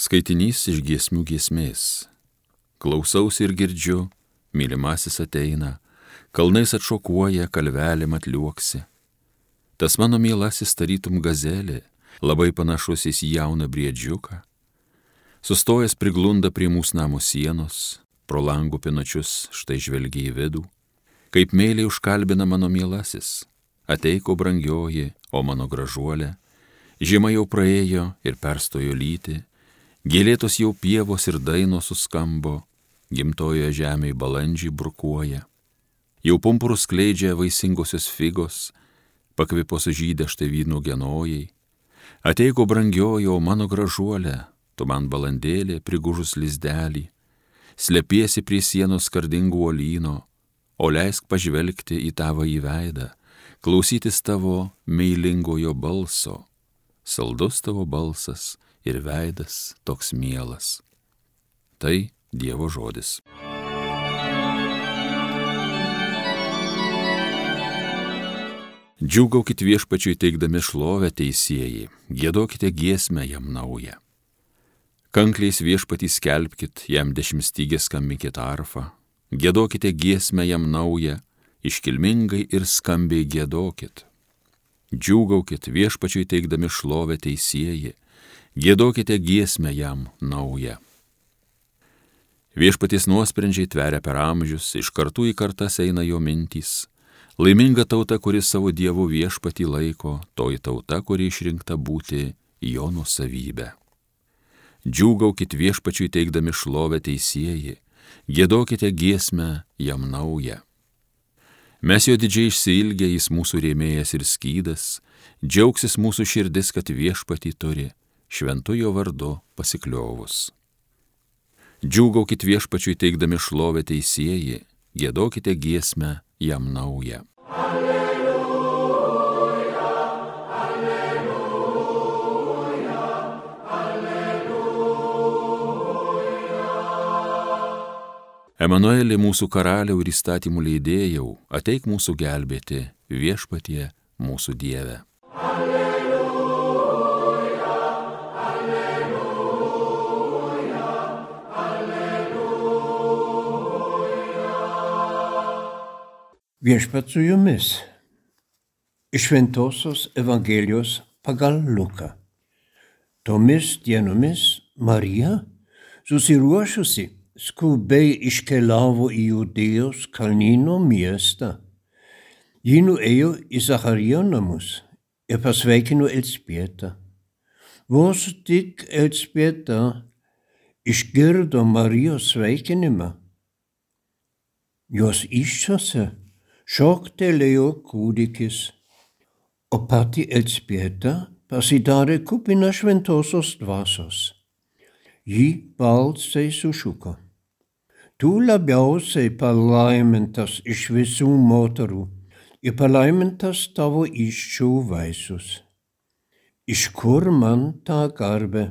Skaitinys iš giesmių giesmės. Klausausi ir girdžiu, mylimasis ateina, kalnais atšokuoja, kalvelėm atliuoksi. Tas mano mielasis tarytum gazelė, labai panašus į jauną briedžiuką. Sustojęs priglunda prie mūsų namų sienos, pro langų pinačius štai žvelgia į vidų. Kaip meiliai užkalbina mano mielasis, ateiko brangioji, o mano gražuolė. Žiema jau praėjo ir perstojo lyti, gėlėtos jau pievos ir dainos suskambo, gimtojoje žemėje balandžiai burkuoja. Jau pumpurus skleidžia vaisingosios figos, pakvipo sužydę štai vynų genojai. Ateiko brangiojo mano gražuolė, tu man balandėlė prigužus lizdelį, slepiesi prie sienos skardingų olyno, o leisk pažvelgti į tavo įveidą, klausytis tavo meilingojo balso. Saldus tavo balsas ir veidas toks mielas. Tai Dievo žodis. Džiūgaukit viešpačiui teikdami šlovę teisėjai, gėdokite giesmę jam naują. Kankliais viešpatį skelbkit, jam dešimtstygė skambinkit arfą, gėdokite giesmę jam naują, iškilmingai ir skambiai gėdokit. Džiūgaukit viešpačiui teikdami šlovę teisėjai, gėdokite giesmę jam naują. Viešpaties nuosprendžiai tveria per amžius, iš kartų į kartas eina jo mintys Laiminga tauta, kuri savo dievų viešpatį laiko, toji tauta, kuri išrinkta būti jo nusavybė. Džiūgaukit viešpačiui teikdami šlovę teisėjai, gėdokite giesmę jam naują. Mes jo didžiai išsilgę, jis mūsų rėmėjas ir skydas, džiaugsis mūsų širdis, kad viešpatį turi, šventujo vardu pasikliovus. Džiūgaukit viešpačiui teikdami šlovę teisėjai, gėdokite giesmę jam naują. Emanuelį mūsų karaliau ir įstatymų leidėjau, ateik mūsų gelbėti viešpatie mūsų Dieve. Viešpat su jumis. Iš Šventojios Evangelijos pagal Luką. Tomis dienomis Marija, susiruošusi, skubiai iškeliavo į Judėjos kalnyno miestą. Ji nuėjo į Zacharijo namus ir pasveikino Elzbietą. Vos tik Elzbieta išgirdo Marijos sveikinimą. Jos iščiose šoktelėjo kūdikis, o pati Elzbieta pasidarė kupina šventosios dvasios. Ji balsai sušuko. Tu labiausiai palaimintas iš visų moterų ir palaimintas tavo iščių vaisius. Iš kur man ta garbė,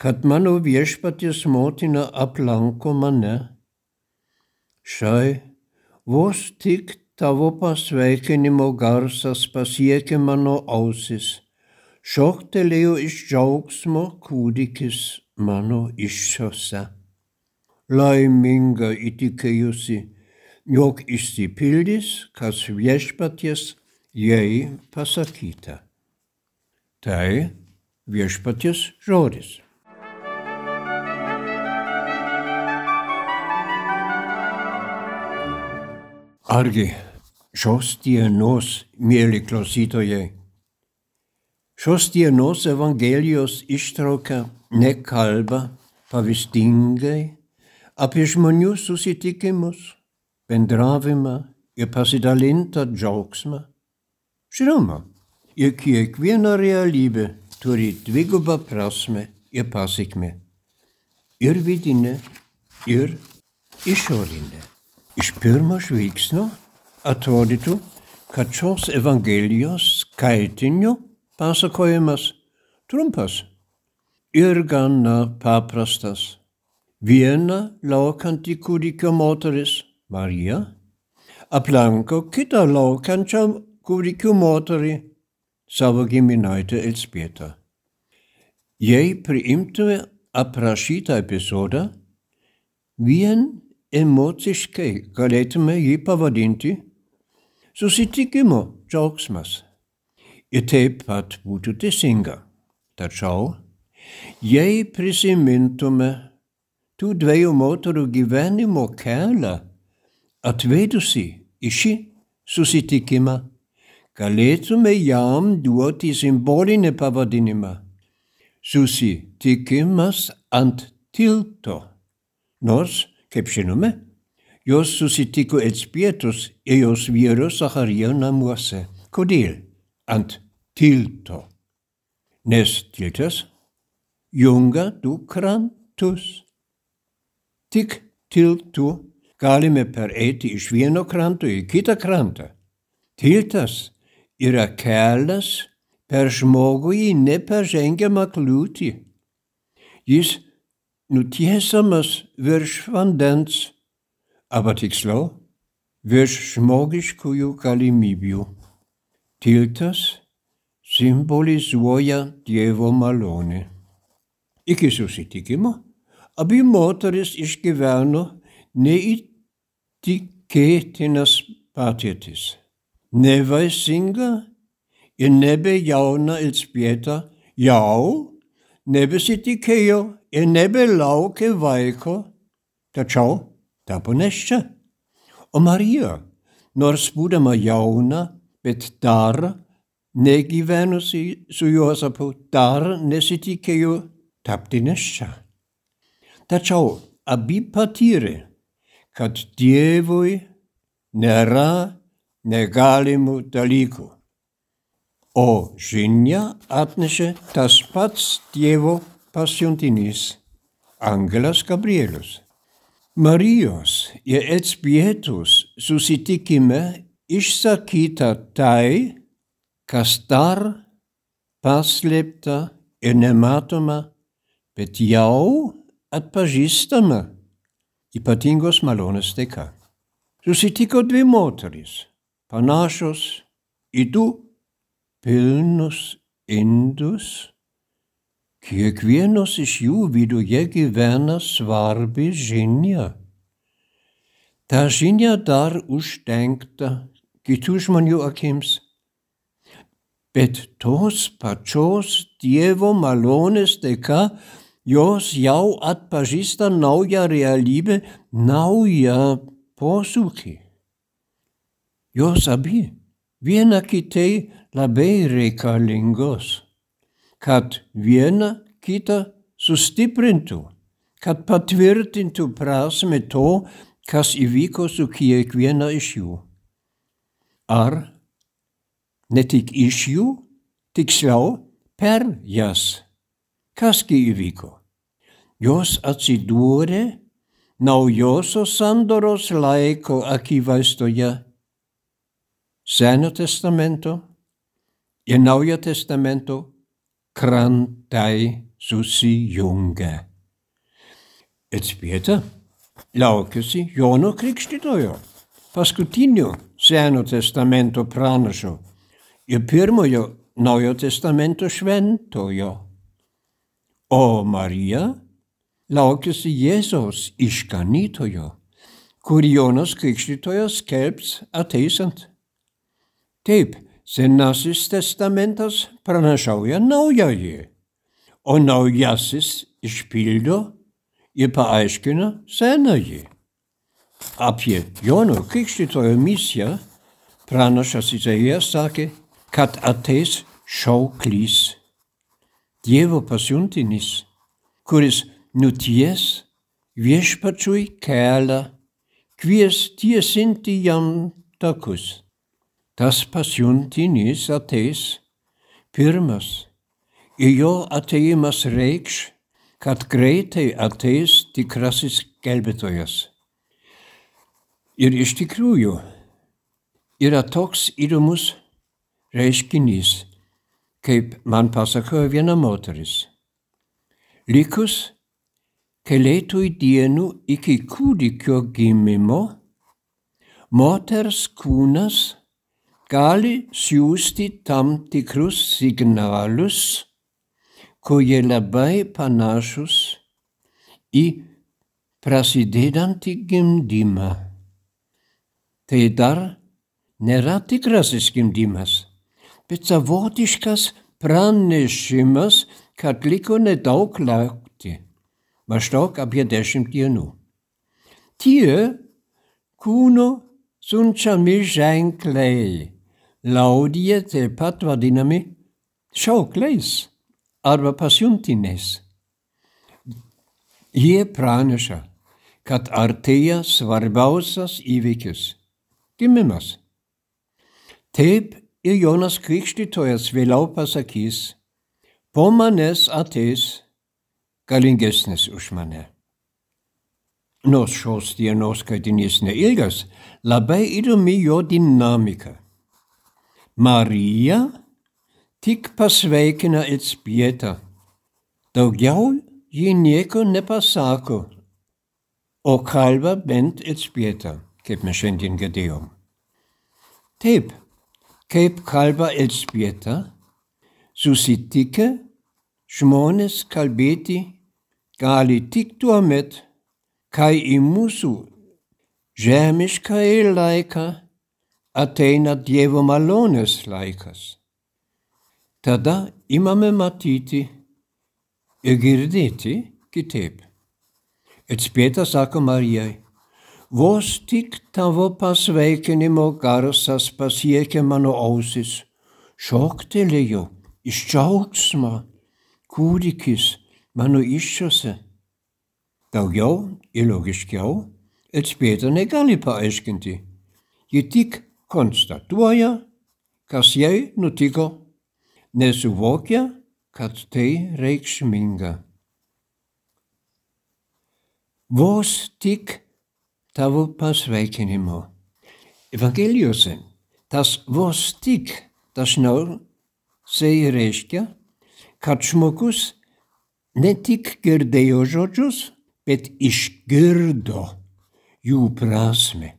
kad mano viešpaties motina aplanko mane? Šai, vos tik tavo pasveikinimo garsas pasiekė mano ausis, šoktelėjo iš džiaugsmo kūdikis mano iššiose laiminga įtikėjusi, jog išsipildys, kas viešpaties jai pasakyta. Tai viešpaties žodis. Argi šios dienos, mėly klausytojai, šios dienos Evangelijos ištrauka nekalba pavyzdingai apie žmonių susitikimus, bendravimą ir pasidalintą džiaugsmą. Žinoma, ir kiekviena realybė turi dvigubą prasme ir pasiekmę. Ir vidinė, ir išorinė. Iš pirmo žvilgsnio atrodytų, kad šios Evangelijos skaitinio pasakojimas trumpas ir gana paprastas. Viena laukianti kūdikio moteris, Marija, aplanko kitą laukiančią kūdikio moterį, savo giminaitę Elzbietą. Jei priimtume aprašytą epizodą vien emociškai galėtume jį pavadinti susitikimo džiaugsmas. Ir taip pat būtų teisinga. Tačiau, jei prisimintume tų dviejų moterų gyvenimo kelią, atvedusi į šį susitikimą, galėtume jam duoti simbolinį pavadinimą - susitikimas ant tilto. Nors, kaip žinome, jos susitiko Elspietos ir jos vyro Zacharijo namuose. Kodėl? Ant tilto. Nes tiltas jungia du krantus. Tik tiltu galime pereiti iš vieno kranto į kitą krantą. Tiltas yra kelias per žmogų į neperžengiamą kliūtį. Jis nutiesamas virš vandens, arba tiksliau, virš žmogiškųjų galimybių. Tiltas simbolizuoja Dievo malonę. Iki susitikimo abi moteris išgyveno neįtikėtinas patirtis nevaisinga ir nebejauna Elzbieta jau nebesitikėjo ir nebelaukė vaiko, tačiau tapo neščia. O Marija, nors būdama jauna, bet dar negyvenusi su Juozapu, dar nesitikėjo tapti neščia. Tačiau abi patyrė, kad Dievui nėra negalimų dalykų. O žinia atnešė tas pats Dievo pasiuntinys, Angelas Gabrielius. Marijos ir Elzbietos susitikime išsakyta tai, kas dar paslėpta ir nematoma, bet jau atpažįstama ypatingos malonės dėka. Susitiko dvi moteris panašus į du pilnus indus, kiekvienos iš jų viduje gyvena svarbi žinia. Ta žinia dar uždengta kitų žmonių akims, bet tos pačios Dievo malonės dėka jos jau atpažįsta naują realybę, naują posūkį. Jos abi viena kitai labai reikalingos, kad viena kitą sustiprintų, kad patvirtintų prasme to, kas įvyko su kiekviena iš jų. Ar ne tik iš jų, tiksliau per jas. Kasgi įvyko? Jos atsidūrė naujosios sandoros laiko akivaizdoje Seno testamento ir Naujo testamento krantai susijungia. Elzbieta laukiasi Jono Krikštytojo, paskutinio Seno testamento pranašo ir pirmojo Naujo testamento šventojo. O Marija laukiasi Jėzaus išganytojo, kurį Jonas Krikštytojas skelbs ateisant. Taip, Senasis testamentas pranašauja naująjį, o naujasis išpildo ir paaiškina senąjį. Apie Jono Krikštytojo misiją pranašas Izaijas sakė, kad ateis šauklys, Dievo pasiuntinis, kuris nuties viešpačiui kelią, kvies tiesinti jam takus tas pasiuntinys ateis pirmas. Ir jo ateimas reikš, kad greitai ateis tikrasis gelbėtojas. Ir iš tikrųjų yra toks įdomus reiškinys, kaip man pasakojo viena moteris. Likus keleitui dienų iki kūdikio gimimo, moters kūnas gali siūsti tam tikrus signalus, kurie labai panašus į prasidedantį gimdymą. Tai dar nėra tikrasis gimdymas, bet savotiškas pranešimas, kad liko nedaug laukti, maždaug apie dešimt dienų. Tie kūno siunčiami ženkliai liaudyje taip pat vadinami šaukliais arba pasiuntiniais. Jie praneša, kad artėja svarbiausias įvykis - gimimas. Taip ir Jonas Krikštytojas vėliau pasakys, po manęs ateis galingesnis už mane. Nors šios dienos skaitinys neilgas, labai įdomi jo dinamika. Marija tik pasveikina Elzbietą. Daugiau ji nieko nepasako, o kalba bent Elzbietą, kaip mes šiandien girdėjom. Taip, kaip kalba Elzbieta, susitikę žmonės kalbėti gali tik tuo met, kai į mūsų žemiškąjį laiką ateina Dievo malonės laikas. Tada imame matyti ir girdėti kitaip. Elzbieta sako Marijai, vos tik tavo pasveikinimo garsas pasiekė mano ausis, šoktelėjo iš džiaugsmo kūdikis mano iššiose. Daugiau ir logiškiau Elzbieta negali paaiškinti. Ji tik konstatuoja, kas jai nutiko, nesuvokia, kad tai reikšminga. Vos tik tavo pasveikinimo. Evangelijose tas vos tik dažniau tai reiškia, kad žmogus ne tik girdėjo žodžius, bet išgirdo jų prasme,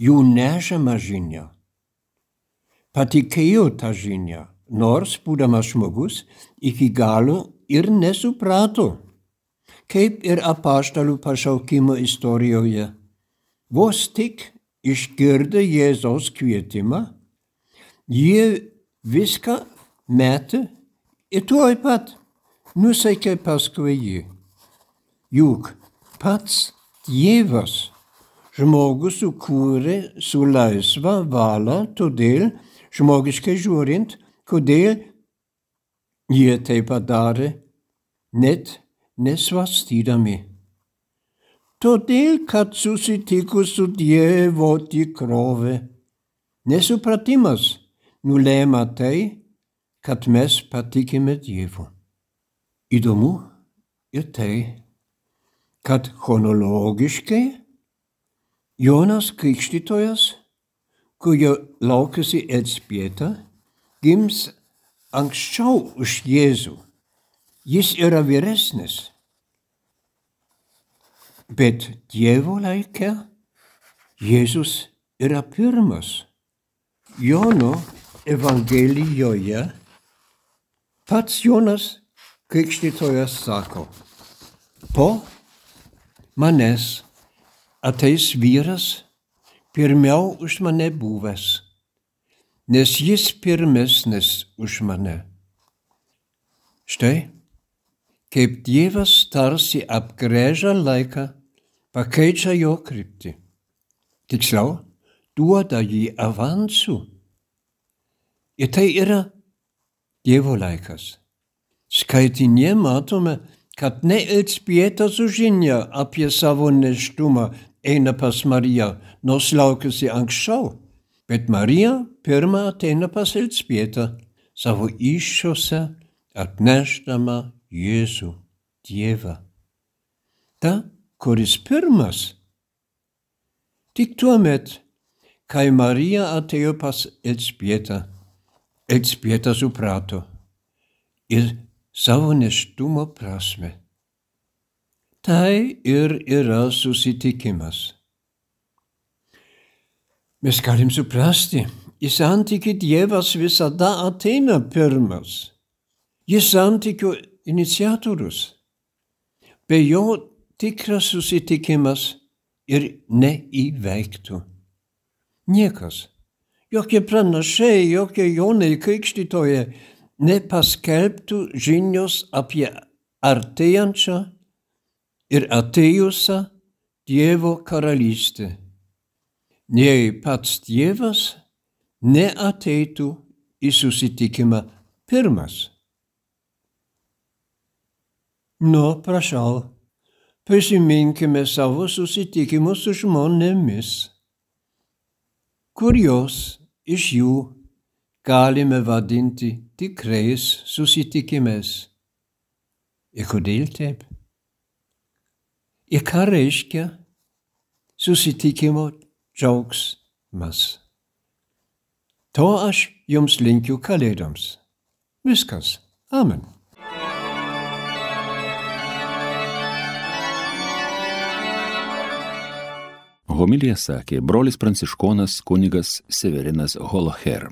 jų nešamą žinią. Patikėjo tą žinią, nors būdamas žmogus iki galo ir nesuprato, kaip ir apaštalų pašaukimo istorijoje. Vos tik išgirdę Jėzaus kvietimą, jie viską metė ir tuoj pat nusekė paskui jį. Juk pats Dievas žmogų sukūrė su laisva valia, todėl žmogiškai žiūrint, kodėl jie tai padarė, net nesvastydami. Todėl, kad susitiko su Dievo tikrove, nesupratimas nulėmė tai, kad mes patikime Dievu. Įdomu ir tai, kad chronologiškai Jonas Krikštytojas, kurio laukėsi Elzbieta, gims anksčiau už Jėzų. Jis yra vyresnis. Bet Dievo laike Jėzus yra pirmas. Jono Evangelijoje pats Jonas Krikštytojas sako, po manęs ateis vyras pirmiau už mane buvęs, nes jis pirmesnis už mane. Štai, kaip Dievas tarsi apgrėžia laiką, pakeičia jo kryptį. Tiksliau, duoda jį avansų. Ir tai yra Dievo laikas. Skaitinė matome, kad ne Elzbieta sužinia apie savo neštumą eina pas Mariją, nors laukiusi anksčiau, bet Marija pirmą ateina pas Elzbietą savo iššiose atneždama Jėzų, Dievą. Ta, kuris pirmas. Tik tuo met, kai Marija atėjo pas Elzbietą, Elzbieta suprato ir savo neštumo prasme. Tai ir yra susitikimas. Mes galim suprasti, į santykių Dievas visada ateina pirmas. Jis santykių iniciatorius. be jo tikras susitikimas ir neįveiktų. Niekas, jokie pranašai, jokie jaunai krikštytoje nepaskelbtų žinios apie artėjančią ir atėjusią Dievo karalystę. Nei pats Dievas neateitų į susitikimą pirmas. Nu, prašau, prisiminkime savo susitikimus su žmonėmis, kurios iš jų galime vadinti tikrais susitikimais. Ir kodėl taip? Ir ką reiškia susitikimo džiaugsmas? To aš jums linkiu kalėdoms. Viskas. Amen. Homilija sakė brolis pranciškonas kunigas Severinas Holoher.